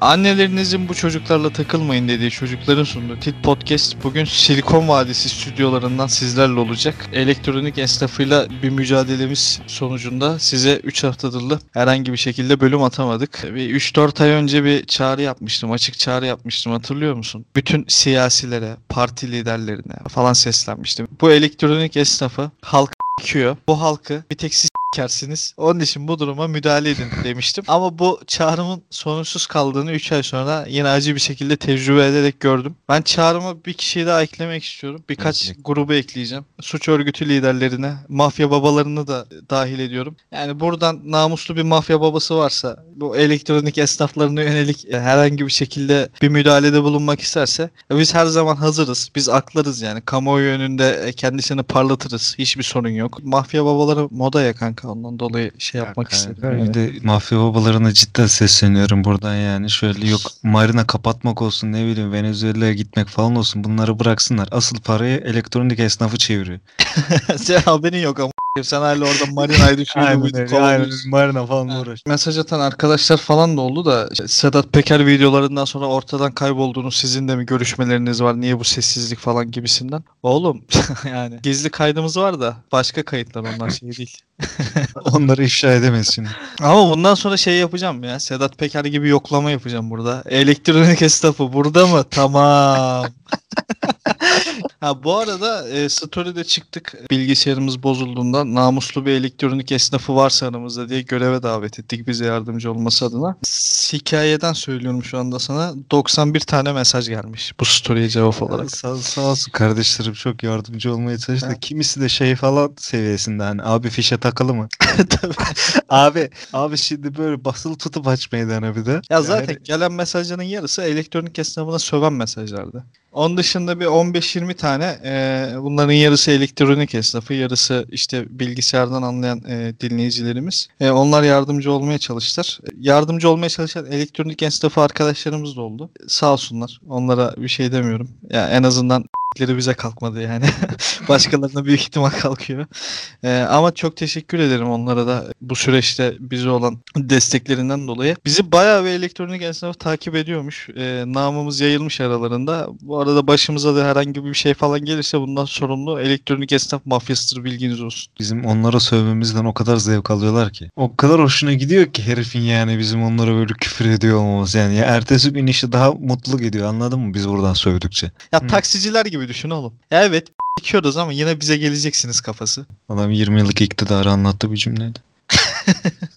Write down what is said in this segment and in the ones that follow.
Annelerinizin bu çocuklarla takılmayın dediği çocukların sunduğu Tit Podcast bugün Silikon Vadisi stüdyolarından sizlerle olacak. Elektronik esnafıyla bir mücadelemiz sonucunda size 3 haftadır herhangi bir şekilde bölüm atamadık. Bir 3-4 ay önce bir çağrı yapmıştım, açık çağrı yapmıştım hatırlıyor musun? Bütün siyasilere, parti liderlerine falan seslenmiştim. Bu elektronik esnafı halk s**kiyor. Bu halkı bir tek siz s**kersiniz. Onun için bu duruma müdahale edin demiştim. Ama bu çağrımın sonuçsuz kaldığını 3 ay sonra yine acı bir şekilde tecrübe ederek gördüm. Ben çağrıma bir kişiyi daha eklemek istiyorum. Birkaç Evet. grubu ekleyeceğim. Suç örgütü liderlerine, mafya babalarını da dahil ediyorum. Yani buradan namuslu bir mafya babası varsa bu elektronik esnaflarına yönelik e, herhangi bir şekilde bir müdahalede bulunmak isterse biz her zaman hazırız. Biz aklarız yani. Kamuoyu önünde e, kendisini parlatırız. Hiçbir sorun yok. Mafya babaları moda ya kanka. Ondan dolayı şey yapmak istedim. Kanka, yani. Bir de mafya babalarına cidden sesleniyorum buradan yani. Şöyle yok marina kapatmak olsun ne bileyim Venezuela'ya gitmek falan olsun bunları bıraksınlar. Asıl parayı elektronik esnafı çeviriyor. Sen haberin yok ama sen hala orada marinayı düşünüyorsun. marina falan Ha. uğraş. Mesaj atan arkadaşlar falan da oldu da işte Sedat Peker videolarından sonra ortadan kaybolduğunuz sizin de mi görüşmeleriniz var niye bu sessizlik falan gibisinden. Oğlum yani gizli kaydımız var da başka kayıtlar onlar şey değil. Onları ifşa edemez şimdi. Ama bundan sonra şey yapacağım ya Sedat Peker gibi yoklama yapacağım burada. Elektronik esnafı burada mı? Tamam. ha bu arada e, story'de çıktık. Bilgisayarımız bozulduğunda namuslu bir elektronik esnafı varsa aramızda diye göreve davet ettik bize yardımcı olması adına. Hikayeden söylüyorum şu anda sana. 91 tane mesaj gelmiş bu story'e cevap olarak. Sağ, sağ olsun kardeşlerim çok yardımcı olmaya çalıştı. Ha. Kimisi de şey falan seviyesinde hani abi fişe takılı mı? Tabii. abi abi şimdi böyle basılı tutup aç meydana bir de. Ya zaten Yani- gelen mesajların yarısı elektronik esnafına söven mesajlardı. Onun dışında bir 15-20 tane e, bunların yarısı elektronik esnafı, yarısı işte bilgisayardan anlayan e, dinleyicilerimiz. E, onlar yardımcı olmaya çalıştılar. Yardımcı olmaya çalışan elektronik esnafı arkadaşlarımız da oldu. Sağ olsunlar. Onlara bir şey demiyorum. Ya en azından leri bize kalkmadı yani. Başkalarına büyük ihtimal kalkıyor. Ee, ama çok teşekkür ederim onlara da bu süreçte bize olan desteklerinden dolayı. Bizi bayağı bir elektronik esnaf takip ediyormuş. Ee, namımız yayılmış aralarında. Bu arada başımıza da herhangi bir şey falan gelirse bundan sorumlu elektronik esnaf mafyasıdır bilginiz olsun. Bizim onlara sövmemizden o kadar zevk alıyorlar ki. O kadar hoşuna gidiyor ki herifin yani bizim onlara böyle küfür ediyor olmamız yani. Ya ertesi gün işi daha mutlu gidiyor anladın mı biz buradan sövdükçe. Ya Hı. taksiciler gibi düşün oğlum. Evet dikiyoruz ama yine bize geleceksiniz kafası. Adam 20 yıllık iktidarı anlattı bir cümleyle.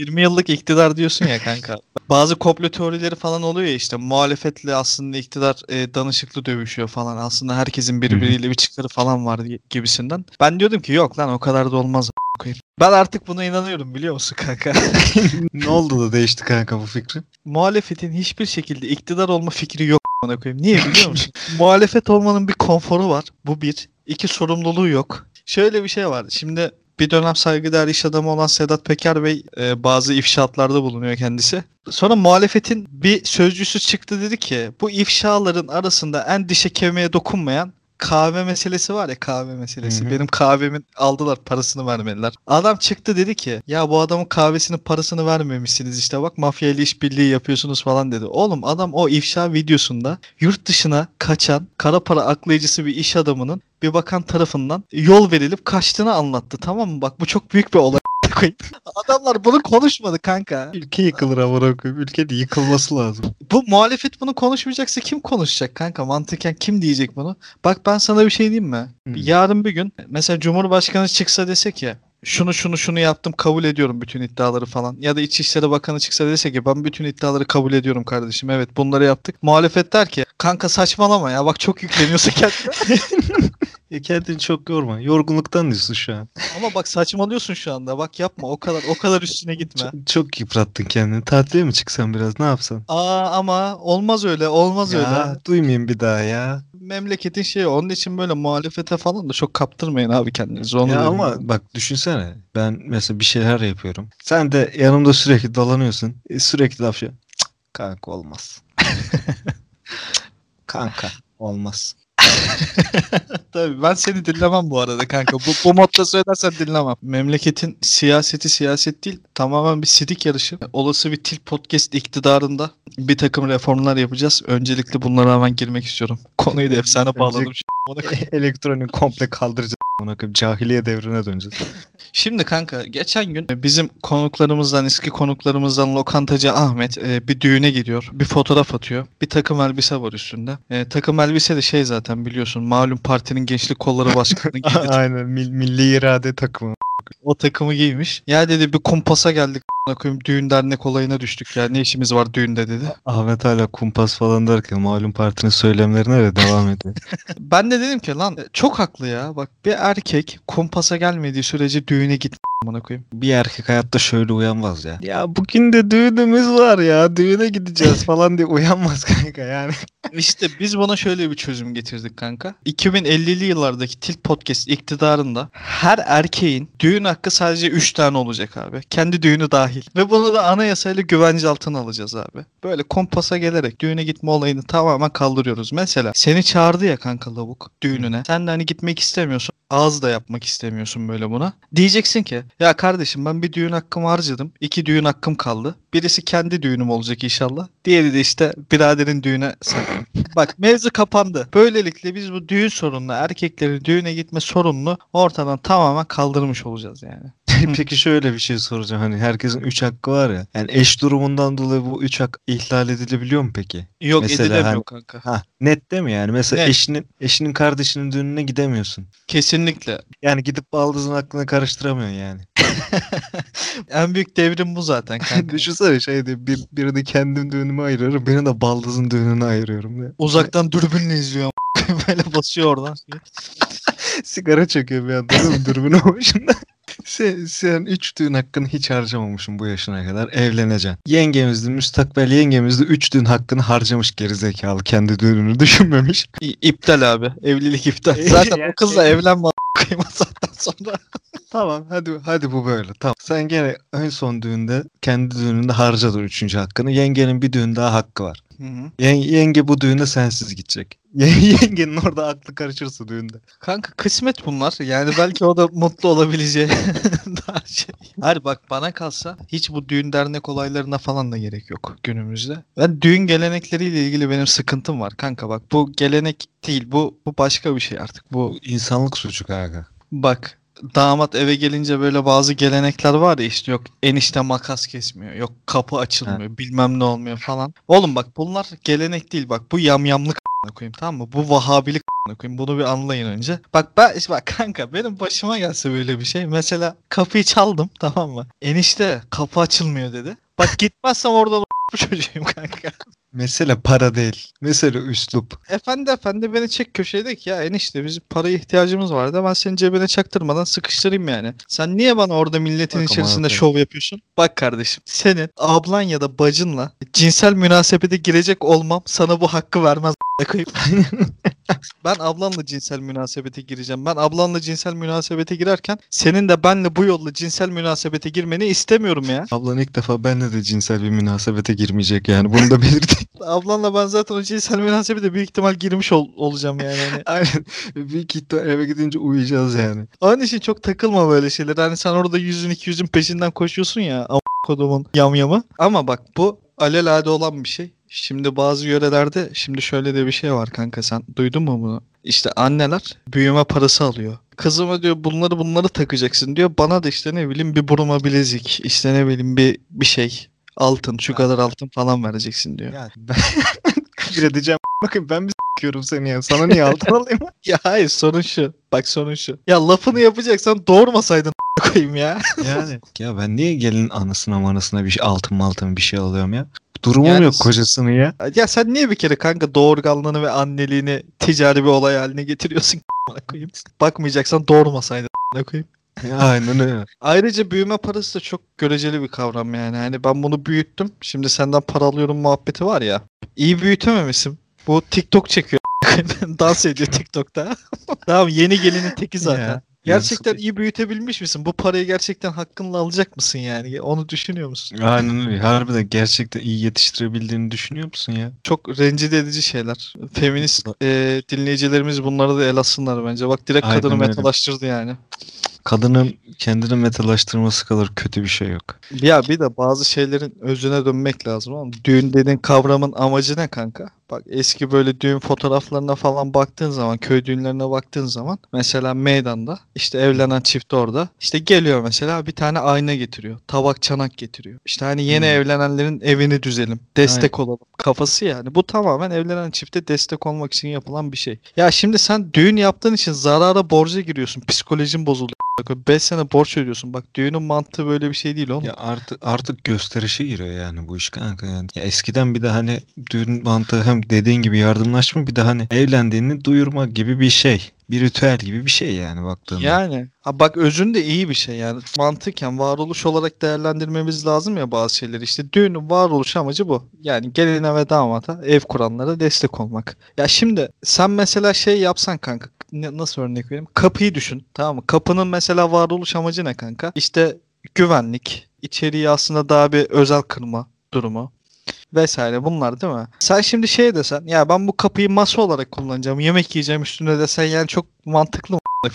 20 yıllık iktidar diyorsun ya kanka. Bazı komplo teorileri falan oluyor ya işte muhalefetle aslında iktidar e, danışıklı dövüşüyor falan. Aslında herkesin birbiriyle bir çıkarı falan var gibisinden. Ben diyordum ki yok lan o kadar da olmaz koyayım. Ben artık buna inanıyorum biliyor musun kanka? ne oldu da değişti kanka bu fikri? Muhalefetin hiçbir şekilde iktidar olma fikri yok koyayım. Niye biliyor musun? Muhalefet olmanın bir konforu var. Bu bir. İki sorumluluğu yok. Şöyle bir şey var. Şimdi bir dönem saygıdeğer iş adamı olan Sedat Peker Bey e, bazı ifşaatlarda bulunuyor kendisi. Sonra muhalefetin bir sözcüsü çıktı dedi ki bu ifşaların arasında en dişe kemiğe dokunmayan kahve meselesi var ya kahve meselesi. Hı hı. Benim kahvemin aldılar parasını vermediler. Adam çıktı dedi ki ya bu adamın kahvesinin parasını vermemişsiniz işte bak mafya ile işbirliği yapıyorsunuz falan dedi. Oğlum adam o ifşa videosunda yurt dışına kaçan kara para aklayıcısı bir iş adamının bir bakan tarafından yol verilip kaçtığını anlattı tamam mı? Bak bu çok büyük bir olay. Adamlar bunu konuşmadı kanka. Ülke yıkılır amına koyayım. Ülkenin yıkılması lazım. Bu muhalefet bunu konuşmayacaksa kim konuşacak kanka? Mantıken kim diyecek bunu? Bak ben sana bir şey diyeyim mi? Hmm. Yarın bir gün mesela Cumhurbaşkanı çıksa dese ki şunu şunu şunu yaptım kabul ediyorum bütün iddiaları falan. Ya da İçişleri Bakanı çıksa dese ki ben bütün iddiaları kabul ediyorum kardeşim. Evet bunları yaptık. Muhalefet der ki kanka saçmalama ya bak çok yükleniyorsun kendine. Ya kendini çok yorma. Yorgunluktan diyorsun şu an. Ama bak saçmalıyorsun şu anda. Bak yapma o kadar o kadar üstüne gitme. Çok, çok yıprattın kendini. Tatile mi çıksan biraz ne yapsan? Aa ama olmaz öyle olmaz öyle. Ya duymayayım bir daha ya. Memleketin şeyi onun için böyle muhalefete falan da çok kaptırmayın abi kendinizi. Onu ya ama bak düşünsene. Ben mesela bir şeyler yapıyorum. Sen de yanımda sürekli dolanıyorsun. E, sürekli laf. "Cık, Kanka olmaz. Kanka olmaz. Tabii ben seni dinlemem bu arada kanka. Bu, bu modda söylersen dinlemem. Memleketin siyaseti siyaset değil tamamen bir sidik yarışı. Olası bir til podcast iktidarında bir takım reformlar yapacağız. Öncelikle bunlara hemen girmek istiyorum. Konuyu da efsane bağladım. Elektronik komple kaldıracağız. Ona Cahiliye devrine döneceğiz. Şimdi kanka geçen gün bizim konuklarımızdan eski konuklarımızdan lokantacı Ahmet e, bir düğüne gidiyor. Bir fotoğraf atıyor. Bir takım elbise var üstünde. E, takım elbise de şey zaten biliyorsun malum partinin gençlik kolları başkanı giydi. Aynen mil- milli irade takımı. o takımı giymiş. Ya dedi bir kumpasa geldik koyayım düğün dernek olayına düştük ya ne işimiz var düğünde dedi. Ahmet hala kumpas falan derken malum partinin söylemlerine de devam ediyor. Ben de dedim ki lan e, çok haklı ya. Bak bir erkek kumpasa gelmediği sürece düğüne git a**ına koyayım. bir erkek hayatta şöyle uyanmaz ya. Ya bugün de düğünümüz var ya düğüne gideceğiz falan diye uyanmaz kanka yani. İşte biz buna şöyle bir çözüm getirdik kanka. 2050'li yıllardaki Tilt Podcast iktidarında her erkeğin düğün hakkı sadece 3 tane olacak abi. Kendi düğünü dahil. Ve bunu da anayasayla güvence altına alacağız abi. Böyle kompasa gelerek düğüne gitme olayını tamamen kaldırıyoruz. Mesela seni çağırdı ya kanka lavuk düğününe. Sen de hani gitmek istemiyorsun. Ağız da yapmak istemiyorsun böyle buna. Diyeceksin ki ya kardeşim ben bir düğün hakkımı harcadım. iki düğün hakkım kaldı. Birisi kendi düğünüm olacak inşallah. Diğeri de işte biraderin düğüne sakın. Bak mevzu kapandı. Böylelikle biz bu düğün sorununu, erkeklerin düğüne gitme sorununu ortadan tamamen kaldırmış olacağız yani. Peki şöyle bir şey soracağım hani herkesin 3 hakkı var ya. Yani eş durumundan dolayı bu 3 hak ihlal edilebiliyor mu peki? Yok Mesela edilemiyor hani- kanka. Ha net değil mi yani? Mesela Net. eşinin eşinin kardeşinin düğününe gidemiyorsun. Kesinlikle. Yani gidip baldızın aklını karıştıramıyorsun yani. En büyük devrim bu zaten kanka. Düşünsene şey diye bir, birini kendim düğünüme ayırıyorum. Birini de baldızın düğününe ayırıyorum diye. Uzaktan dürbünle izliyor. böyle basıyor oradan. Sigara çekiyor bir anda değil mi dürbünün başında. Sen, sen üç düğün hakkını hiç harcamamışsın bu yaşına kadar. Evleneceksin. Yengemiz de müstakbel yengemiz de üç düğün hakkını harcamış gerizekalı. Kendi düğününü düşünmemiş. İ- İptal abi. Evlilik iptal. Zaten o kızla evlenme koyayım o saatten sonra. Tamam hadi hadi bu böyle. Tamam. Sen gene en son düğünde kendi düğününde harcadın üçüncü hakkını. Yengenin bir düğün daha hakkı var. Hı hı. Yen- yenge bu düğünde sensiz gidecek. Ye- Yengenin orada aklı karışırsa düğünde. Kanka kısmet bunlar. Yani belki o da mutlu olabileceği daha şey. Hayır bak bana kalsa hiç bu düğün dernek olaylarına falan da gerek yok günümüzde. Ben düğün gelenekleriyle ilgili benim sıkıntım var kanka bak bu gelenek değil bu bu başka bir şey artık. Bu Bu insanlık suçu kanka. bak damat eve gelince böyle bazı gelenekler var ya işte yok enişte makas kesmiyor yok kapı açılmıyor bilmem ne olmuyor falan. Oğlum bak bunlar gelenek değil bak bu yamyamlık koyayım tamam mı? Bu vahabilik koyayım bunu bir anlayın önce. Bak ben işte bak kanka benim başıma gelse böyle bir şey mesela kapıyı çaldım tamam mı? Enişte kapı açılmıyor dedi. Bak gitmezsem oradan çocuğum kanka. Mesele para değil. Mesele üslup. Efendi efendi beni çek köşeye de ki ya enişte bizim paraya ihtiyacımız vardı. Ben senin cebine çaktırmadan sıkıştırayım yani. Sen niye bana orada milletin Bak içerisinde haklı. şov yapıyorsun? Bak kardeşim senin ablan ya da bacınla cinsel münasebete girecek olmam sana bu hakkı vermez. ben ablanla cinsel münasebete gireceğim. Ben ablanla cinsel münasebete girerken senin de benle bu yolla cinsel münasebete girmeni istemiyorum ya. Ablan ilk defa benle de cinsel bir münasebete girmeyecek yani. Bunu da belirteyim. Ablanla ben zaten o cinsel münasebete büyük ihtimal girmiş ol- olacağım yani. Hani Aynen. Büyük ihtimal eve gidince uyuyacağız yani. Onun için çok takılma böyle şeyler. Hani sen orada yüzün iki yüzün peşinden koşuyorsun ya. am- kodumun yamyamı. Ama bak bu alelade olan bir şey. Şimdi bazı yörelerde şimdi şöyle de bir şey var kanka sen duydun mu bunu? İşte anneler büyüme parası alıyor. Kızıma diyor bunları bunları takacaksın diyor. Bana da işte ne bileyim bir buruma bilezik işte ne bileyim bir bir şey altın şu kadar altın falan vereceksin diyor. Ya ben küfür edeceğim. Bakın ben mi s**kiyorum seni ya? Sana niye altın alayım? Ya hayır sorun şu. Bak sorun şu. Ya lafını yapacaksan doğurmasaydın koyayım ya. yani. Ya ben niye gelin anasına manasına bir şey altın maltın bir şey alıyorum ya? Durumum Yani yok kocasını ya. Ya sen niye bir kere kanka doğurganlığını ve anneliğini ticari bir olay haline getiriyorsun koyayım? Bakmayacaksan doğurmasaydın koyayım. Aynen öyle. Ayrıca büyüme parası da çok göreceli bir kavram yani. Hani ben bunu büyüttüm. Şimdi senden para alıyorum muhabbeti var ya. İyi büyütememişsin. Bu TikTok çekiyor. Dans ediyor TikTok'ta. tamam yeni gelinin teki zaten. Ya. Gerçekten iyi büyütebilmiş misin? Bu parayı gerçekten hakkınla alacak mısın yani? Onu düşünüyor musun? Aynen öyle. Harbiden gerçekten iyi yetiştirebildiğini düşünüyor musun ya? Çok rencide edici şeyler. Feminist e, dinleyicilerimiz bunları da el atsınlar bence. Bak direkt Aynen kadını öyle. metalaştırdı yani. Kadının kendini metalaştırması kadar kötü bir şey yok. Ya bir de bazı şeylerin özüne dönmek lazım ama düğün dediğin kavramın amacı ne kanka? Bak eski böyle düğün fotoğraflarına falan baktığın zaman, köy düğünlerine baktığın zaman mesela meydanda işte evlenen çift orada işte geliyor mesela bir tane ayna getiriyor. Tabak çanak getiriyor. İşte hani yeni Hmm. evlenenlerin evini düzelim. Destek olalım. Kafası yani. Bu tamamen evlenen çifte destek olmak için yapılan bir şey. Ya şimdi sen düğün yaptığın için zarara borca giriyorsun. Psikolojin bozuluyor. 5 sene borç ödüyorsun. Bak düğünün mantığı böyle bir şey değil oğlum. Ya artık artık gösterişe giriyor yani bu iş kanka yani. Ya eskiden bir de hani düğün mantığı hem dediğin gibi yardımlaşma bir de hani evlendiğini duyurmak gibi bir şey. Bir ritüel gibi bir şey yani baktığında. Yani. Ha bak özünde iyi bir şey yani. Mantıken varoluş olarak değerlendirmemiz lazım ya bazı şeyleri. İşte düğünün varoluş amacı bu. Yani geline ve damata ev kuranlara destek olmak. Ya şimdi sen mesela şey yapsan kanka nasıl örnek vereyim? Kapıyı düşün tamam mı? Kapının mesela varoluş amacı ne kanka? İşte güvenlik içeriği aslında daha bir özel kırma durumu vesaire bunlar değil mi? Sen şimdi şey desen ya ben bu kapıyı masa olarak kullanacağım yemek yiyeceğim üstüne desen yani çok mantıklı mı?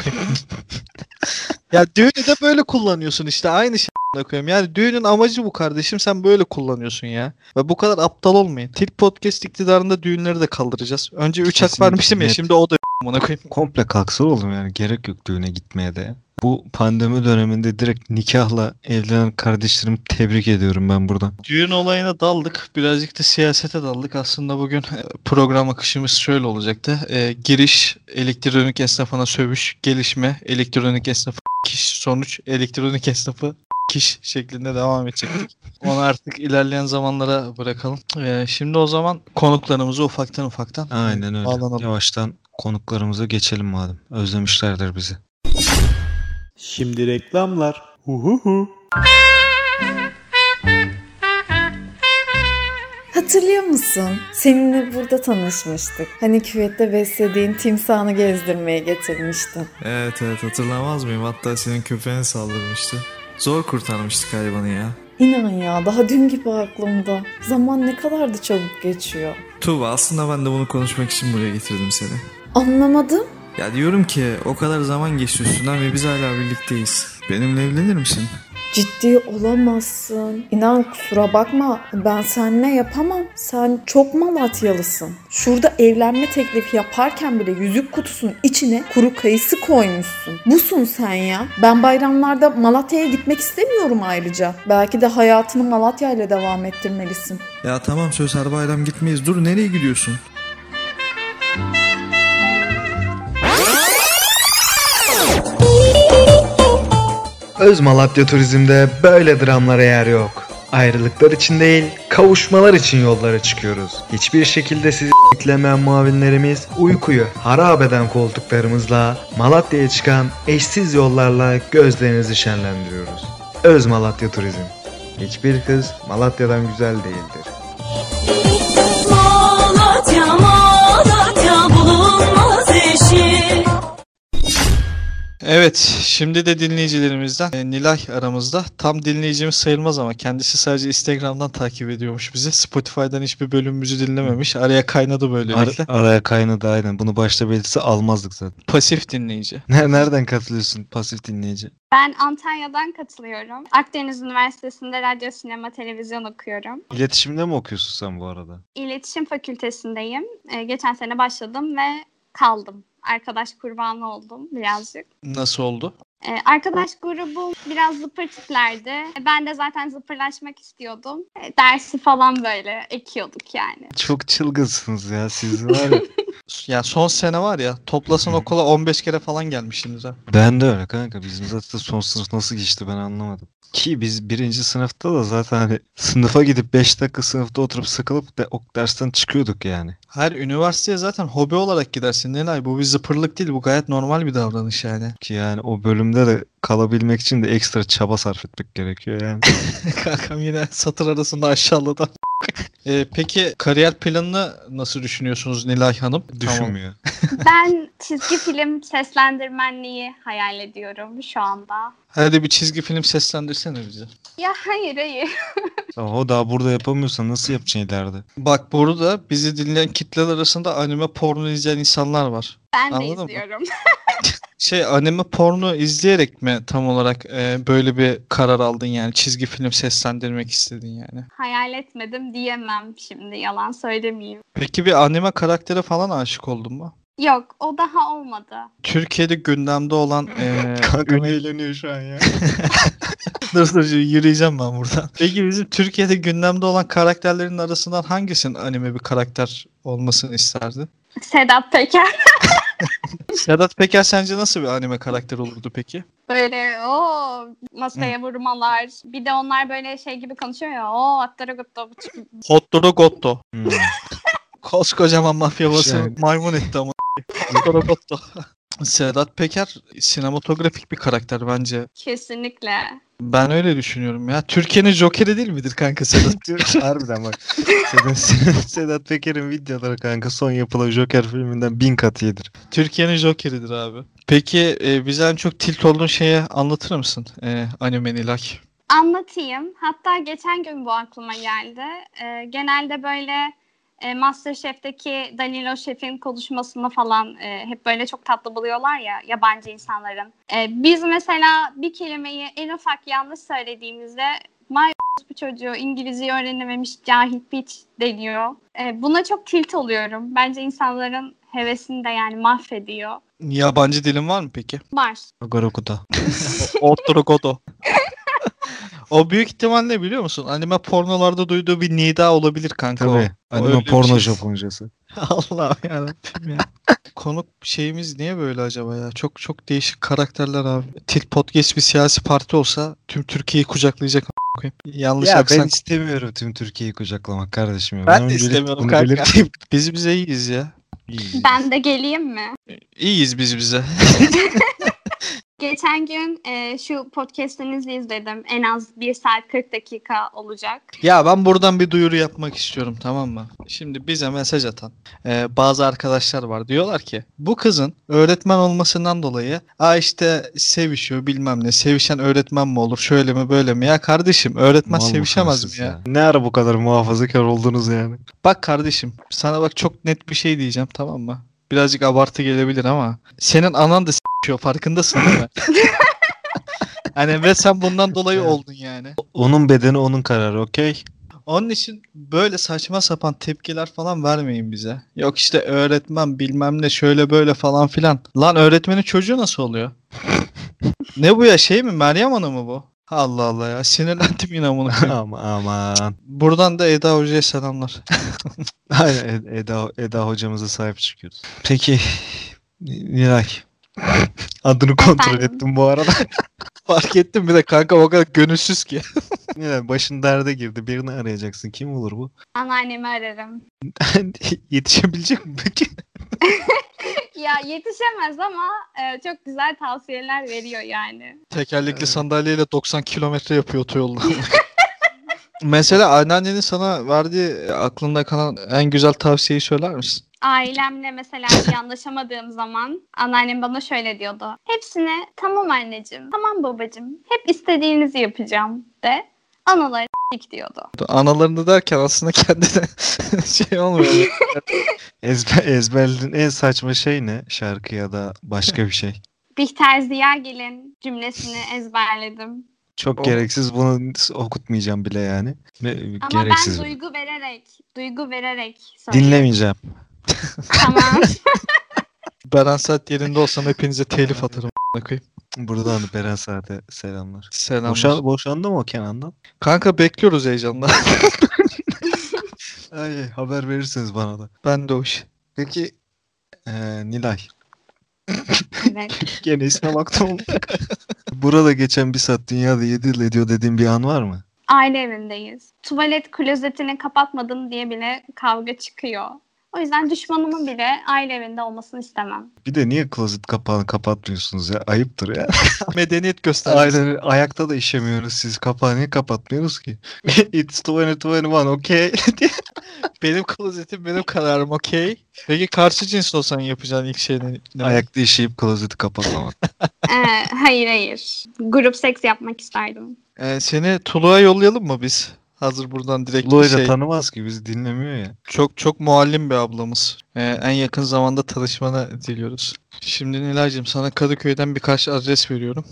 ya düğünü de böyle kullanıyorsun işte aynı şey koyayım. Yani düğünün amacı bu kardeşim sen böyle kullanıyorsun ya. Ve bu kadar aptal olmayın. Tilk Podcast iktidarında düğünleri de kaldıracağız. Önce 3 hak vermiştim ya net. şimdi o da koyayım. Komple kalksa oğlum yani gerek yok düğüne gitmeye de. Bu pandemi döneminde direkt nikahla evlenen kardeşlerimi tebrik ediyorum ben buradan. Düğün olayına daldık. Birazcık da siyasete daldık. Aslında bugün e, program akışımız şöyle olacaktı. E, giriş elektronik esnafına sövüş, gelişme elektronik esnafı kiş, sonuç elektronik esnafı kiş şeklinde devam edecektik. Onu artık ilerleyen zamanlara bırakalım. E, şimdi o zaman konuklarımızı ufaktan ufaktan Aynen öyle. bağlanalım. Yavaştan konuklarımıza geçelim madem. Özlemişlerdir bizi. Şimdi reklamlar. Huhuhu. Hatırlıyor musun? Seninle burada tanışmıştık. Hani küvette beslediğin timsahını gezdirmeye getirmiştin. Evet evet hatırlamaz mıyım? Hatta senin köpeğine saldırmıştı. Zor kurtarmıştık hayvanı ya. İnan ya daha dün gibi aklımda. Zaman ne kadar da çabuk geçiyor. Tuğba aslında ben de bunu konuşmak için buraya getirdim seni. Anlamadım. Ya diyorum ki o kadar zaman geçti üstünden ve biz hala birlikteyiz. Benimle evlenir misin? Ciddi olamazsın. İnan kusura bakma ben seninle yapamam. Sen çok Malatyalısın. Şurada evlenme teklifi yaparken bile yüzük kutusunun içine kuru kayısı koymuşsun. Busun sen ya. Ben bayramlarda Malatya'ya gitmek istemiyorum ayrıca. Belki de hayatını Malatya ile devam ettirmelisin. Ya tamam söz her bayram gitmeyiz. Dur nereye gidiyorsun? Öz Malatya Turizm'de böyle dramlara yer yok. Ayrılıklar için değil, kavuşmalar için yollara çıkıyoruz. Hiçbir şekilde sizi beklemeyen muavinlerimiz uykuyu harap eden koltuklarımızla Malatya'ya çıkan eşsiz yollarla gözlerinizi şenlendiriyoruz. Öz Malatya Turizm. Hiçbir kız Malatya'dan güzel değildir. Malatya, Malatya bulunmaz eşi. Evet, şimdi de dinleyicilerimizden e, Nilay aramızda. Tam dinleyicimiz sayılmaz ama kendisi sadece Instagram'dan takip ediyormuş bizi. Spotify'dan hiçbir bölümümüzü dinlememiş. Araya kaynadı böylelikle. Ar- araya kaynadı aynen. Bunu başta belirtse almazdık zaten. Pasif dinleyici. Ne- Nereden katılıyorsun pasif dinleyici? Ben Antalya'dan katılıyorum. Akdeniz Üniversitesi'nde radyo, sinema, televizyon okuyorum. İletişimde mi okuyorsun sen bu arada? İletişim Fakültesindeyim. Ee, geçen sene başladım ve kaldım. Arkadaş kurbanı oldum birazcık. Nasıl oldu? Ee, arkadaş grubum biraz zıpır tiplerdi. Ben de zaten zıpırlaşmak istiyordum. Ee, dersi falan böyle ekiyorduk yani. Çok çılgınsınız ya siz var ya. Ya son sene var ya toplasan okula 15 kere falan gelmişsiniz ha. Ben de öyle kanka. Bizim zaten son sınıf nasıl geçti ben anlamadım. Ki biz birinci sınıfta da zaten hani sınıfa gidip 5 dakika sınıfta oturup sıkılıp de, o dersten çıkıyorduk yani. Her üniversiteye zaten hobi olarak gidersin. Nilay bu bir zıpırlık değil bu gayet normal bir davranış yani. Ki yani o bölümde de kalabilmek için de ekstra çaba sarf etmek gerekiyor yani. Kankam yine satır arasında aşağıladı. Ee, peki kariyer planını nasıl düşünüyorsunuz Nilay Hanım? Tamam. Düşünmüyor. Ben çizgi film seslendirmenliği hayal ediyorum şu anda. Hadi bir çizgi film seslendirsene bize. Ya hayır hayır. O daha burada yapamıyorsan nasıl yapacaksın ileride? Bak burada bizi dinleyen kitleler arasında anime porno izleyen insanlar var. Ben de Anladın mı? izliyorum. Şey anime porno izleyerek mi tam olarak e, böyle bir karar aldın yani çizgi film seslendirmek istedin yani? hayal etmedim diyemem şimdi yalan söylemeyeyim. Peki bir anime karaktere falan aşık oldun mu? Yok o daha olmadı. Türkiye'de gündemde olan e, Kankam eğleniyor şu an ya. dur dur yürüyeceğim ben buradan. Peki bizim Türkiye'de gündemde olan karakterlerin arasından hangisinin anime bir karakter olmasını isterdin? Sedat Peker Sedat Peker sence nasıl bir anime karakter olurdu peki? böyle o masaya vurmalar. Bir de onlar böyle şey gibi konuşuyor ya. O attara gutto. Hotdoro Gotto. Hmm. Koskocaman mafya bası Şey- maymun etti ama. Hotdoro Gotto. Sedat Peker sinematografik bir karakter bence. Kesinlikle. Ben öyle düşünüyorum ya. Türkiye'nin Joker'i değil midir kanka Sedat? Harbiden bak. Sedat, Sedat Peker'in videoları kanka son yapılan Joker filminden bin kat iyidir. Türkiye'nin Joker'idir abi. Peki e, bize en çok tilt olduğun şeye anlatır mısın? E, anime Nilay. Anlatayım. Hatta geçen gün bu aklıma geldi. Ee, genelde böyle e, Masterchef'teki Danilo Şef'in konuşmasını falan e, hep böyle çok tatlı buluyorlar ya yabancı insanların. E, biz mesela bir kelimeyi en ufak yanlış söylediğimizde May bu çocuğu İngilizce öğrenememiş cahil piç deniyor. E, buna çok tilt oluyorum. Bence insanların hevesini de yani mahvediyor. Yabancı dilin var mı peki? Var. Goroku'da. Hotdoro Gotto. O büyük ihtimal ne biliyor musun? Anime pornolarda duyduğu bir nida olabilir kanka Tabii. o. Anime öyle bir porno şey. Japoncası. Allah yarabbim ya. Konuk şeyimiz niye böyle acaba ya? Çok çok değişik karakterler abi. Tilt Podcast bir siyasi parti olsa tüm Türkiye'yi kucaklayacak koyayım. Yanlış Ya aksan. ben istemiyorum tüm Türkiye'yi kucaklamak kardeşim. Ya. Ben de öncelik istemiyorum bunu kanka. belirteyim. Biz bize iyiyiz ya. Ben de geleyim mi? İyiyiz biz bize. Geçen gün e, şu podcast'inizi izledim. En az 1 saat 40 dakika olacak. Ya ben buradan bir duyuru yapmak istiyorum tamam mı? Şimdi bize mesaj atan e, bazı arkadaşlar var. Diyorlar ki bu kızın öğretmen olmasından dolayı Aa işte sevişiyor bilmem ne. Sevişen öğretmen mi olur şöyle mi böyle mi? Ya kardeşim öğretmen Mal sevişemez mi ya? Ne ara bu kadar muhafazakar oldunuz yani? Bak kardeşim sana bak çok net bir şey diyeceğim tamam mı? Birazcık abartı gelebilir ama senin anan da s***yor farkındasın değil mi? hani ve sen bundan dolayı oldun yani. Onun bedeni onun kararı okey? Onun için böyle saçma sapan tepkiler falan vermeyin bize. Yok işte öğretmen bilmem ne şöyle böyle falan filan. Lan öğretmenin çocuğu nasıl oluyor? ne bu ya şey mi Meryem Ana mı bu? Allah Allah ya sinirlendim yine koyayım. Ama aman. Buradan da Eda Hoca'ya selamlar. Aynen Ed- Eda, Eda hocamıza sahip çıkıyoruz. Peki Nilay. Adını kontrol Efendim? ettim bu arada. Fark ettim bir de kanka o kadar gönülsüz ki. Nilay başın derde girdi. Birini arayacaksın. Kim olur bu? Anneannemi ararım. Yetişebilecek mi peki? Ya yetişemez ama e, çok güzel tavsiyeler veriyor yani. Tekerlekli sandalyeyle 90 kilometre yapıyor otoyolda. Mesela anneannenin sana verdiği aklında kalan en güzel tavsiyeyi söyler misin? Ailemle mesela iyi anlaşamadığım zaman anneannem bana şöyle diyordu. Hepsine tamam anneciğim, tamam babacığım, hep istediğinizi yapacağım de. Anaları s**k diyordu. Analarını derken aslında kendine şey olmuyor. Ezber, ezberlediğin en saçma şey ne? Şarkı ya da başka bir şey. Bihter Ziyagil'in cümlesini ezberledim. Çok O- gereksiz bunu okutmayacağım bile yani. Ne, Ama gereksiz. ben duygu vererek, duygu vererek söylüyorum. Dinlemeyeceğim. Tamam. Beren Saat yerinde olsam hepinize telif atarım. koyayım. Buradan Beren Saat'e selamlar. Selamlar. Boşan, boşandı mı o Kenan'dan? Kanka bekliyoruz heyecanla. Ay, haber verirsiniz bana da. ben de iş. Peki eee, Nilay. Evet. Gene isme baktım. Burada geçen bir saat dünyada 7 yıl ediyor dediğin bir an var mı? Aile evindeyiz. Tuvalet klozetini kapatmadım diye bile kavga çıkıyor. O yüzden düşmanımın bile aile evinde olmasını istemem. Bir de niye klozet kapağını kapatmıyorsunuz ya? Ayıptır ya. Medeniyet göstergesi. Aynen ayakta da işemiyoruz siz. Kapağı niye kapatmıyoruz ki? It's 2021 okay. Benim klozetim benim kararım okey. Peki karşı cins olsan yapacağın ilk şey ne? ne? Ayakta işeyip klozeti kapatmamak. Ee, hayır hayır. Grup seks yapmak isterdim. Ee, seni Tulu'ya yollayalım mı biz? Hazır buradan direkt Loy da şey. tanımaz ki bizi dinlemiyor ya. Çok çok muallim bir ablamız. Ee, en yakın zamanda tanışmanı diliyoruz. Şimdi Nilay'cığım sana Kadıköy'den birkaç adres veriyorum.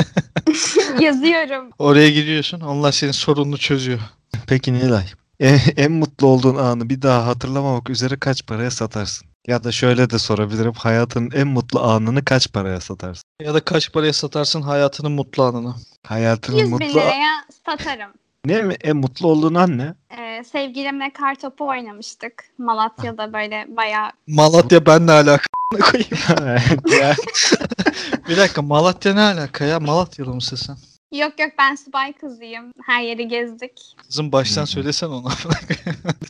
Yazıyorum. Oraya gidiyorsun. Onlar senin sorununu çözüyor. Peki Nilay. En, en mutlu olduğun anı bir daha hatırlamamak üzere kaç paraya satarsın? Ya da şöyle de sorabilirim. Hayatının en mutlu anını kaç paraya satarsın? Ya da kaç paraya satarsın hayatının mutlu anını. Hayatının 100 bin mutlu... liraya satarım. Ne mi? En mutlu olduğun an ne? Ee, sevgilimle kar topu oynamıştık. Malatya'da böyle bayağı Malatya benle alaka koyayım. ya, Bir dakika Malatya ne alaka ya? Malatyalı mısın sen? Yok yok ben subay kızıyım. Her yeri gezdik. Kızım baştan hı. söylesen ona.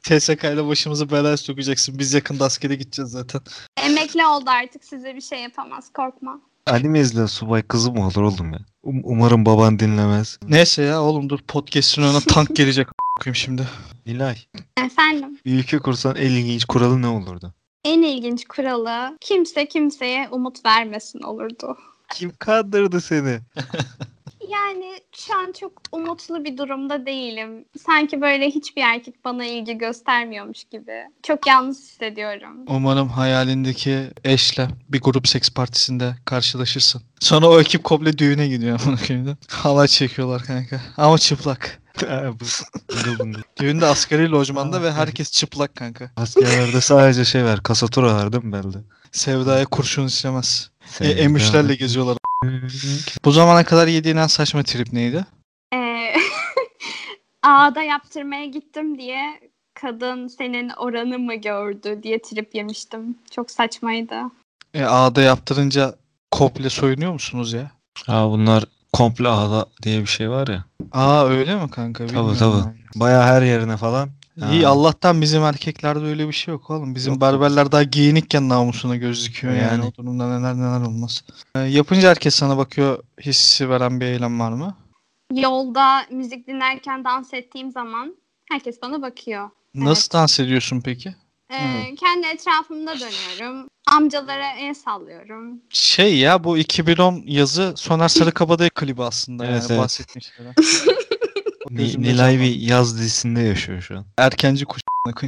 TSK ile başımızı belaya sokacaksın. Biz yakında askere gideceğiz zaten. Emekli oldu artık size bir şey yapamaz korkma. Anime izleyen subay kızı mı olur oğlum ya? Um- umarım baban dinlemez. Neyse ya oğlum dur podcast'in önüne tank gelecek a**ayım şimdi. Nilay. Efendim Bir ülke kursan en ilginç kuralı ne olurdu? en ilginç kuralı kimse kimseye umut vermesin olurdu. Kim kandırdı seni? Yani şu an çok umutlu bir durumda değilim. Sanki böyle hiçbir erkek bana ilgi göstermiyormuş gibi. Çok yalnız hissediyorum. Umarım hayalindeki eşle bir grup seks partisinde karşılaşırsın. Sonra o ekip komple düğüne gidiyor. Halay çekiyorlar kanka. Ama çıplak. Düğünde asgari lojmanda ve herkes çıplak kanka. Askerlerde sadece şey var. Kasatura var değil mi belde? Sevdaya kurşun işlemez. E, emişlerle geziyorlar. Bu zamana kadar yediğin en saçma trip neydi? Ee, ağda yaptırmaya gittim diye kadın senin oranı mı gördü diye trip yemiştim. Çok saçmaydı. E, ağda yaptırınca komple soyunuyor musunuz ya? Ha bunlar komple ağda diye bir şey var ya. Aa öyle mi kanka? Tabii Bilmiyorum tabii. ben. Baya her yerine falan. İyi Ha. Allah'tan bizim erkeklerde öyle bir şey yok oğlum. Bizim Yok. berberler daha giyinikken namusuna gözüküyor yani. Yani. O durumda neler neler olmaz. E, yapınca herkes sana bakıyor hissi veren bir eylem var mı? Yolda müzik dinlerken dans ettiğim zaman herkes bana bakıyor. Nasıl dans ediyorsun peki? Ee, kendi etrafımda dönüyorum. Amcalara el sallıyorum. Şey ya bu 2010 yazı Soner Sarıkabadayı klibi aslında Evet, yani evet. bahsettiğin şeyler. Ni- Nilay bir yaz dizisinde yaşıyor şu an. Erkenci kuş.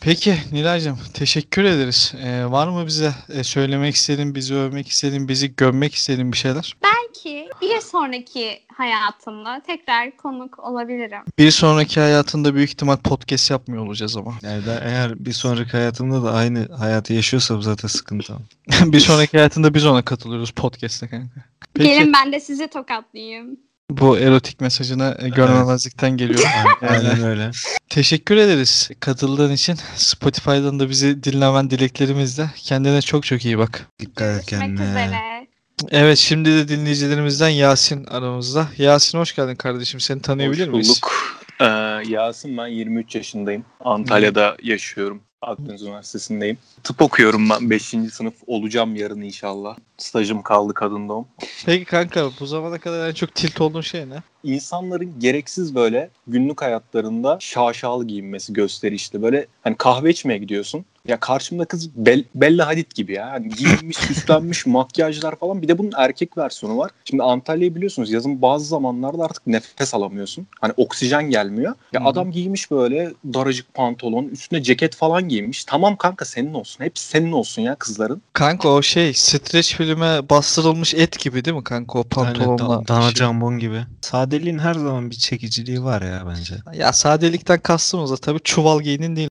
Peki Nilay'cığım teşekkür ederiz. Ee, var mı bize e, söylemek istediğin, bizi övmek istediğin, bizi gömmek istediğin bir şeyler? Belki bir sonraki hayatımda tekrar konuk olabilirim. Bir sonraki hayatında büyük ihtimal podcast yapmıyor olacağız ama. Yani eğer bir sonraki hayatımda da aynı hayatı yaşıyorsam zaten sıkıntı. bir sonraki hayatında biz ona katılıyoruz podcast'te kanka. Peki Gelin ben de sizi tokatlayayım. Bu erotik mesajına e, görmemezlikten geliyor. Aynen öyle. Teşekkür ederiz katıldığın için. Spotify'dan da bizi dinlemen dileklerimizle. Kendine çok çok iyi bak. Dikkat et kendine. üzere. Evet şimdi de dinleyicilerimizden Yasin aramızda. Yasin hoş geldin kardeşim. Seni tanıyabilir Hoş miyiz? bulduk. Ee, Yasin ben 23 yaşındayım. Antalya'da yaşıyorum. Akdeniz Üniversitesi'ndeyim. Tıp okuyorum ben. 5. sınıf olacağım yarın inşallah. Stajım kaldı kadın doğum. Peki kanka bu zamana kadar en çok tilt olduğun şey ne? İnsanların gereksiz böyle günlük hayatlarında şaşalı giyinmesi gösterişli. Böyle hani kahve içmeye gidiyorsun. Ya karşımda kız Bel- Bella Hadid gibi ya. Hani giyinmiş, süslenmiş, makyajlar falan. Bir de bunun erkek versiyonu var. Şimdi Antalya'yı biliyorsunuz yazın bazı zamanlarda artık nefes alamıyorsun. Hani oksijen gelmiyor. Ya hı. adam giymiş böyle daracık pantolon, üstüne ceket falan giymiş. Tamam kanka senin olsun. Hepsi senin olsun ya kızların. Kanka o şey streç filme bastırılmış et gibi değil mi kanka o Aynen, pantolonla? da- dana şey. jambon gibi. Sadeliğin her zaman bir çekiciliği var ya bence. Ya sadelikten kastımız da tabii çuval giyinin değil.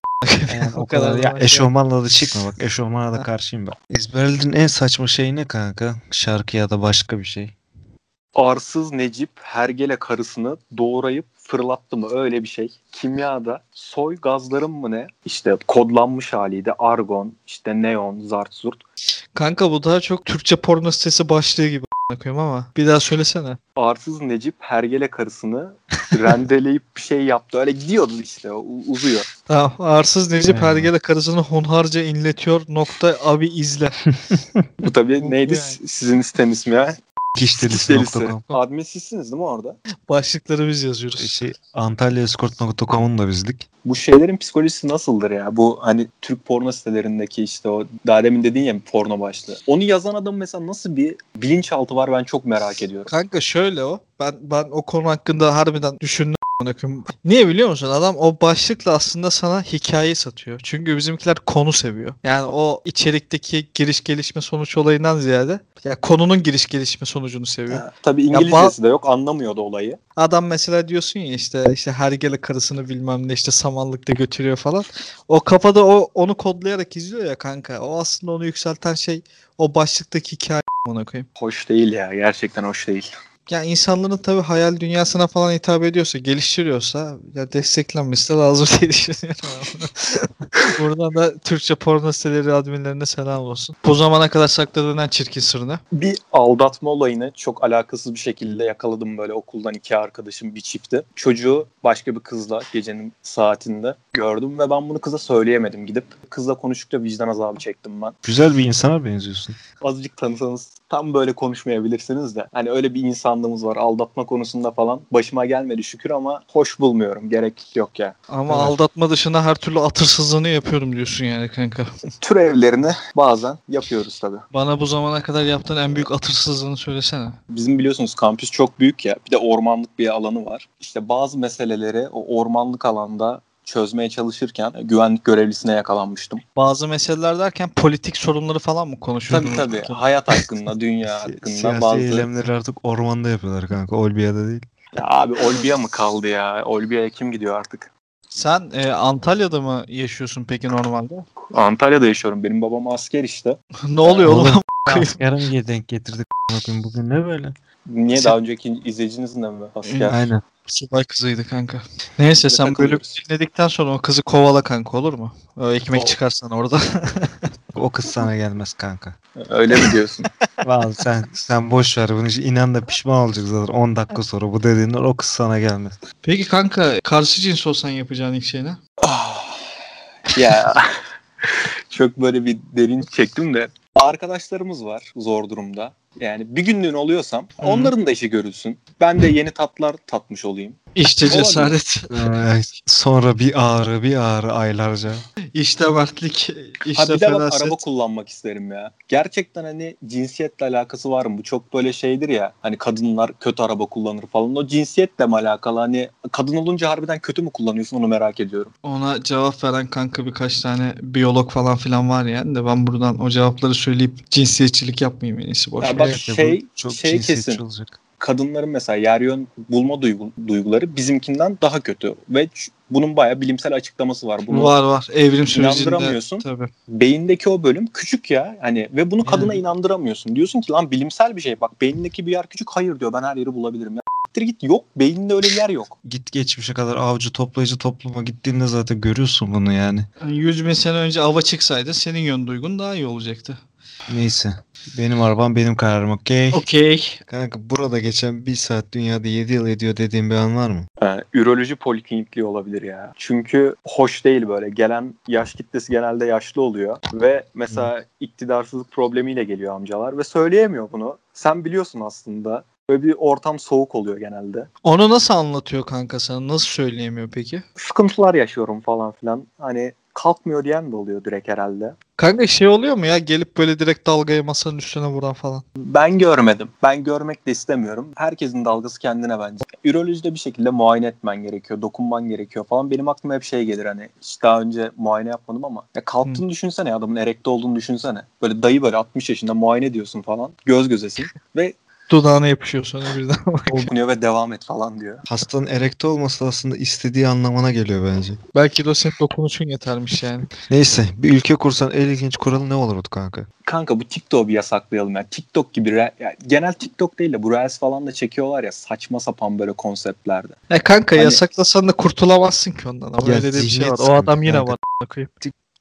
Yani O o kadar kadar da ya eşofmanla da çıkma bak eşofmana da karşıyım ben. Ezberlediğin en saçma şey ne kanka? Şarkı ya da başka bir şey. Arsız Necip Hergele karısını doğrayıp fırlattı mı öyle bir şey. Kimyada soy gazların mı ne? İşte kodlanmış haliydi. Argon, işte neon, zart zurt. Kanka bu daha çok Türkçe porno sitesi başlığı gibi. Koyayım ama bir daha söylesene. Arsız Necip hergele karısını rendeleyip bir şey yaptı. Öyle gidiyordu işte o uzuyor. Tamam. Arsız Necip Yani. Hergele karısını hunharca inletiyor. Nokta abi izle. Bu tabii neydi Yani. sizin sitem ismi ya? Kişdelisi.com Admin sizsiniz değil mi orada? Başlıkları biz yazıyoruz. şey, AntalyaEscort.com'un da bizlik. Bu şeylerin psikolojisi nasıldır ya? Bu hani Türk porno sitelerindeki işte o daha demin dediğin ya porno başlığı. Onu yazan adam mesela nasıl bir bilinçaltı var ben çok merak ediyorum. Kanka şöyle o. Ben ben o konu hakkında harbiden düşündüm. Niye biliyor musun? Adam o başlıkla aslında sana hikaye satıyor. Çünkü bizimkiler konu seviyor. Yani o içerikteki giriş gelişme sonuç olayından ziyade ya konunun giriş gelişme sonucunu seviyor. Ha, tabii Ya İngilizcesi de yok anlamıyordu olayı. Adam mesela diyorsun ya işte işte hergele karısını bilmem ne işte samanlıkta götürüyor falan. O kafada o onu kodlayarak izliyor ya kanka. O aslında onu yükselten şey o başlıktaki hikaye ona koyayım. Hoş değil ya gerçekten hoş değil. Ya insanların tabii hayal dünyasına falan hitap ediyorsa, geliştiriyorsa ya desteklenmesi de lazım diye düşünüyorum. Buradan da Türkçe porno siteleri adminlerine selam olsun. Bu zamana kadar sakladığın en çirkin sırrını. Bir aldatma olayını çok alakasız bir şekilde yakaladım böyle okuldan iki arkadaşım bir çifti. Çocuğu başka bir kızla gecenin saatinde gördüm ve ben bunu kıza söyleyemedim gidip. Kızla konuştukça vicdan azabı çektim ben. Güzel bir insana benziyorsun. Azıcık tanısanız tam böyle konuşmayabilirsiniz de. Hani öyle bir insanlığımız var aldatma konusunda falan. Başıma gelmedi şükür ama hoş bulmuyorum. Gerek yok ya. Ama Evet. aldatma dışında her türlü atırsızlığını yapıyorum diyorsun yani kanka. Türevlerini bazen yapıyoruz tabii. Bana bu zamana kadar yaptığın en büyük atırsızlığını söylesene. Bizim biliyorsunuz kampüs çok büyük ya. Bir de ormanlık bir alanı var. İşte bazı meseleleri o ormanlık alanda çözmeye çalışırken güvenlik görevlisine yakalanmıştım. Bazı meseleler derken politik sorunları falan mı konuşuyordunuz? Tabii tabii. Hayat hakkında, dünya hakkında Siyasi bazı... eylemleri artık ormanda yapıyorlar kanka. Olbiya'da değil. Ya abi Olbia mı kaldı ya? Olbia'ya kim gidiyor artık? Sen e, Antalya'da mı yaşıyorsun peki normalde? Antalya'da yaşıyorum. Benim babam asker işte. ne oluyor oğlum? Yarım diye denk getirdik. Bugün ne böyle? Niye daha önceki izleyicinizin de mi asker? Aynen. Subay kızıydı kanka. Neyse de sen bölüm dinledikten sonra o kızı kovala kanka olur mu? O ekmek Ol- çıkarsan orada. O kız sana gelmez kanka. Öyle mi diyorsun? Vallahi sen sen boş ver bunu. inan da pişman olacak zaten 10 dakika sonra bu dediğinden o kız sana gelmez. Peki kanka karşı cins olsan yapacağın ilk şey ne? ya çok böyle bir derin çektim de. Arkadaşlarımız var zor durumda. Yani bir günlüğün oluyorsam Hı. onların da işi görülsün. Ben de yeni tatlar tatmış olayım. İşte cesaret, Ee, sonra bir ağrı bir ağrı aylarca. işte mertlik, Ha işte bir de bak araba kullanmak isterim ya. Gerçekten hani cinsiyetle alakası var mı? Bu çok böyle şeydir ya. Hani kadınlar kötü araba kullanır falan. O cinsiyetle mi alakalı? Hani kadın olunca harbiden kötü mü kullanıyorsun onu merak ediyorum. Ona cevap veren kanka birkaç tane biyolog falan filan var yani de ben buradan o cevapları söyleyip cinsiyetçilik yapmayayım en iyisi boş. Ya ver. bak Evet, şey- çok şey kesin. olacak. Kadınların mesela yer yön bulma duygu- duyguları bizimkinden daha kötü. Ve ç- bunun bayağı bilimsel açıklaması var. Bunu Var var evrim sürecinde. İnandıramıyorsun. Tabii. beyindeki o bölüm küçük ya. Hani ve bunu kadına Yani. inandıramıyorsun. Diyorsun ki lan bilimsel bir şey. Bak beynindeki bir yer küçük. Hayır diyor ben her yeri bulabilirim. Ya siktir git yok. Beyninde öyle bir yer yok. Git geçmişe kadar avcı toplayıcı topluma gittiğinde zaten görüyorsun bunu yani. Yani 100 bin sene önce ava çıksaydın senin yön duygun daha iyi olacaktı. Neyse. Benim arabam benim kararım okey. Okey. Kanka burada geçen bir saat dünyada 7 yıl ediyor dediğin bir an var mı? Ha, üroloji poliklinikliği olabilir ya. Çünkü hoş değil böyle. Gelen yaş kitlesi genelde yaşlı oluyor. Ve mesela iktidarsızlık problemiyle geliyor amcalar. Ve söyleyemiyor bunu. Sen biliyorsun aslında. Böyle bir ortam soğuk oluyor genelde. Onu nasıl anlatıyor kanka sana? Nasıl söyleyemiyor peki? Sıkıntılar yaşıyorum falan filan. Hani kalkmıyor diyen de oluyor direkt herhalde. Kanka şey oluyor mu ya gelip böyle direkt dalgayı masanın üstüne vuran falan. Ben görmedim. Ben görmek de istemiyorum. Herkesin dalgası kendine bence. Ürolojide bir şekilde muayene etmen gerekiyor. Dokunman gerekiyor falan. Benim aklıma hep şey gelir hani hiç daha önce muayene yapmadım ama ya kalktığını düşünsene adamın erekte olduğunu düşünsene. Böyle dayı böyle 60 yaşında muayene ediyorsun falan. Göz gözesin ve Dudağına yapışıyor sonra birden. dokunuyor ve devam et falan diyor. Hastanın erekte olması aslında istediği anlamına geliyor bence. Belki de o senin dokunuşun yetermiş yani. Neyse bir ülke kursan en ilginç kuralı ne olurdu kanka? Kanka bu TikTok'u bir yasaklayalım ya. TikTok gibi re- yani genel TikTok değil de bu Reels falan da çekiyorlar ya saçma sapan böyle konseptlerde. E kanka Hani- yasaklasan da kurtulamazsın ki ondan. Ama Ya öyle de bir şey var. O adam yine kanka. var.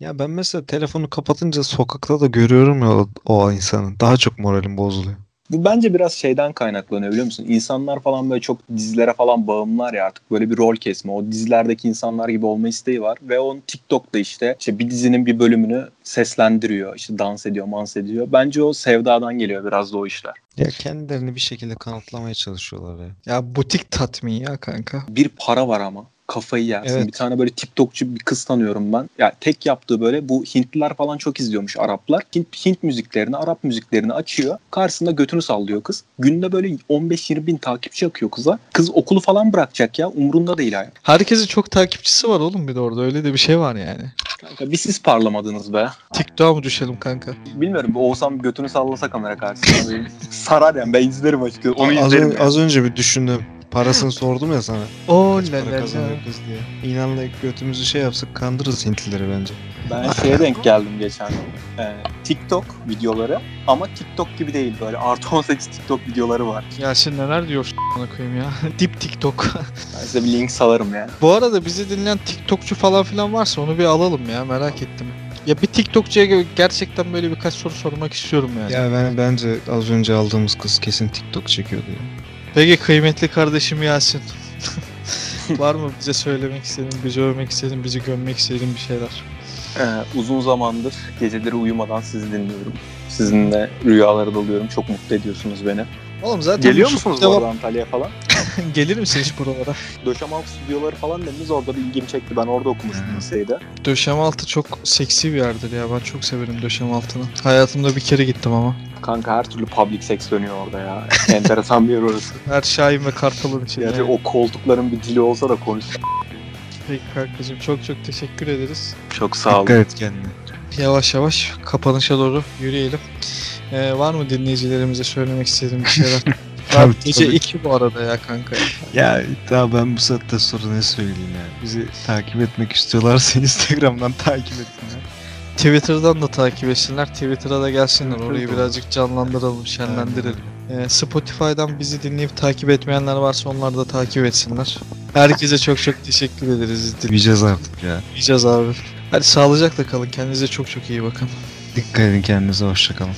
Ya ben mesela telefonu kapatınca sokakta da görüyorum ya o, o insanı. Daha çok moralim bozuluyor. Bu bence biraz şeyden kaynaklanıyor biliyor musun? İnsanlar falan böyle çok dizilere falan bağımlılar ya artık böyle bir rol kesme. O dizilerdeki insanlar gibi olma isteği var ve onun TikTok'ta işte, işte bir dizinin bir bölümünü seslendiriyor. işte dans ediyor, mans ediyor. Bence o sevdadan geliyor biraz da o işler. Ya kendilerini bir şekilde kanıtlamaya çalışıyorlar ya. Ya butik tatmin ya kanka. Bir para var ama kafayı yersin. Evet. Bir tane böyle TikTokçu bir kız tanıyorum ben. Ya tek yaptığı böyle bu Hintliler falan çok izliyormuş Araplar. Hint, Hint müziklerini, Arap müziklerini açıyor. Karşısında götünü sallıyor kız. Günde böyle 15-20 bin takipçi akıyor kıza. Kız okulu falan bırakacak ya. Umrunda değil hayat. Herkesin çok takipçisi var oğlum bir de orada. Öyle de bir şey var yani. Kanka bir siz parlamadınız be. TikTok'a mı düşelim kanka? Bilmiyorum Oğuzhan götünü sallasa kamera karşısında. Sarar yani ben izlerim açıkçası. Onu az, izlerim. ön- yani. az önce bir düşündüm. Parasını sordum ya sana. Oo Kaç la para la kazanıyor la. kız diye. İnanla götümüzü şey yapsak kandırırız Hintlileri bence. Ben şeye denk geldim geçen gün. Ee, TikTok videoları ama TikTok gibi değil böyle artı 18 TikTok videoları var. Yasin neler diyorsun bana koyayım ya. Dip TikTok. Ben size bir link salarım ya. Bu arada bizi dinleyen TikTokçu falan filan varsa onu bir alalım ya merak ettim. Ya bir TikTokçuya gerçekten böyle birkaç soru sormak istiyorum yani. Ya ben bence az önce aldığımız kız kesin TikTok çekiyordu ya. Peki kıymetli kardeşim Yasin. Var mı bize söylemek istediğin, bizi övmek istediğin, bizi gömmek istediğin bir şeyler? Ee, uzun zamandır geceleri uyumadan sizi dinliyorum. Sizinle rüyalara dalıyorum. Çok mutlu ediyorsunuz beni. Oğlum zaten Geliyor musunuz bu devam- arada Antalya'ya falan? Gelir misin hiç buralara? Döşemaltı stüdyoları falan dediniz orada bir ilgimi çekti. Ben orada okumuştum liseyde. Döşemaltı çok seksi bir yerdir ya. Ben çok severim Döşemaltı'nı. Hayatımda bir kere gittim ama. Kanka her türlü public sex dönüyor orada ya. Enteresan bir yer orası. Her Şahin ve Kartal'ın içinde. Gerçi o koltukların bir dili olsa da konuş. Peki kankacığım çok çok teşekkür ederiz. Çok sağ olun. Dikkat et kendine. Yavaş yavaş kapanışa doğru yürüyelim. Ee, var mı dinleyicilerimize söylemek istediğim bir şeyler? Tabii, gece tabii. 2 bu arada ya kanka. Ya daha ben bu saatte sonra ne söyleyeyim ya. Bizi takip etmek istiyorlarsa Instagram'dan takip etsinler. Twitter'dan da takip etsinler. Twitter'a da gelsinler. Twitter'da Orayı birazcık canlandıralım, şenlendirelim. Ee, Spotify'dan bizi dinleyip takip etmeyenler varsa onlar da takip etsinler. Herkese çok çok teşekkür ederiz. Büyüyeceğiz artık ya. Dinleyeceğiz abi. Hadi sağlıcakla kalın. Kendinize çok çok iyi bakın. Dikkat edin kendinize hoşçakalın.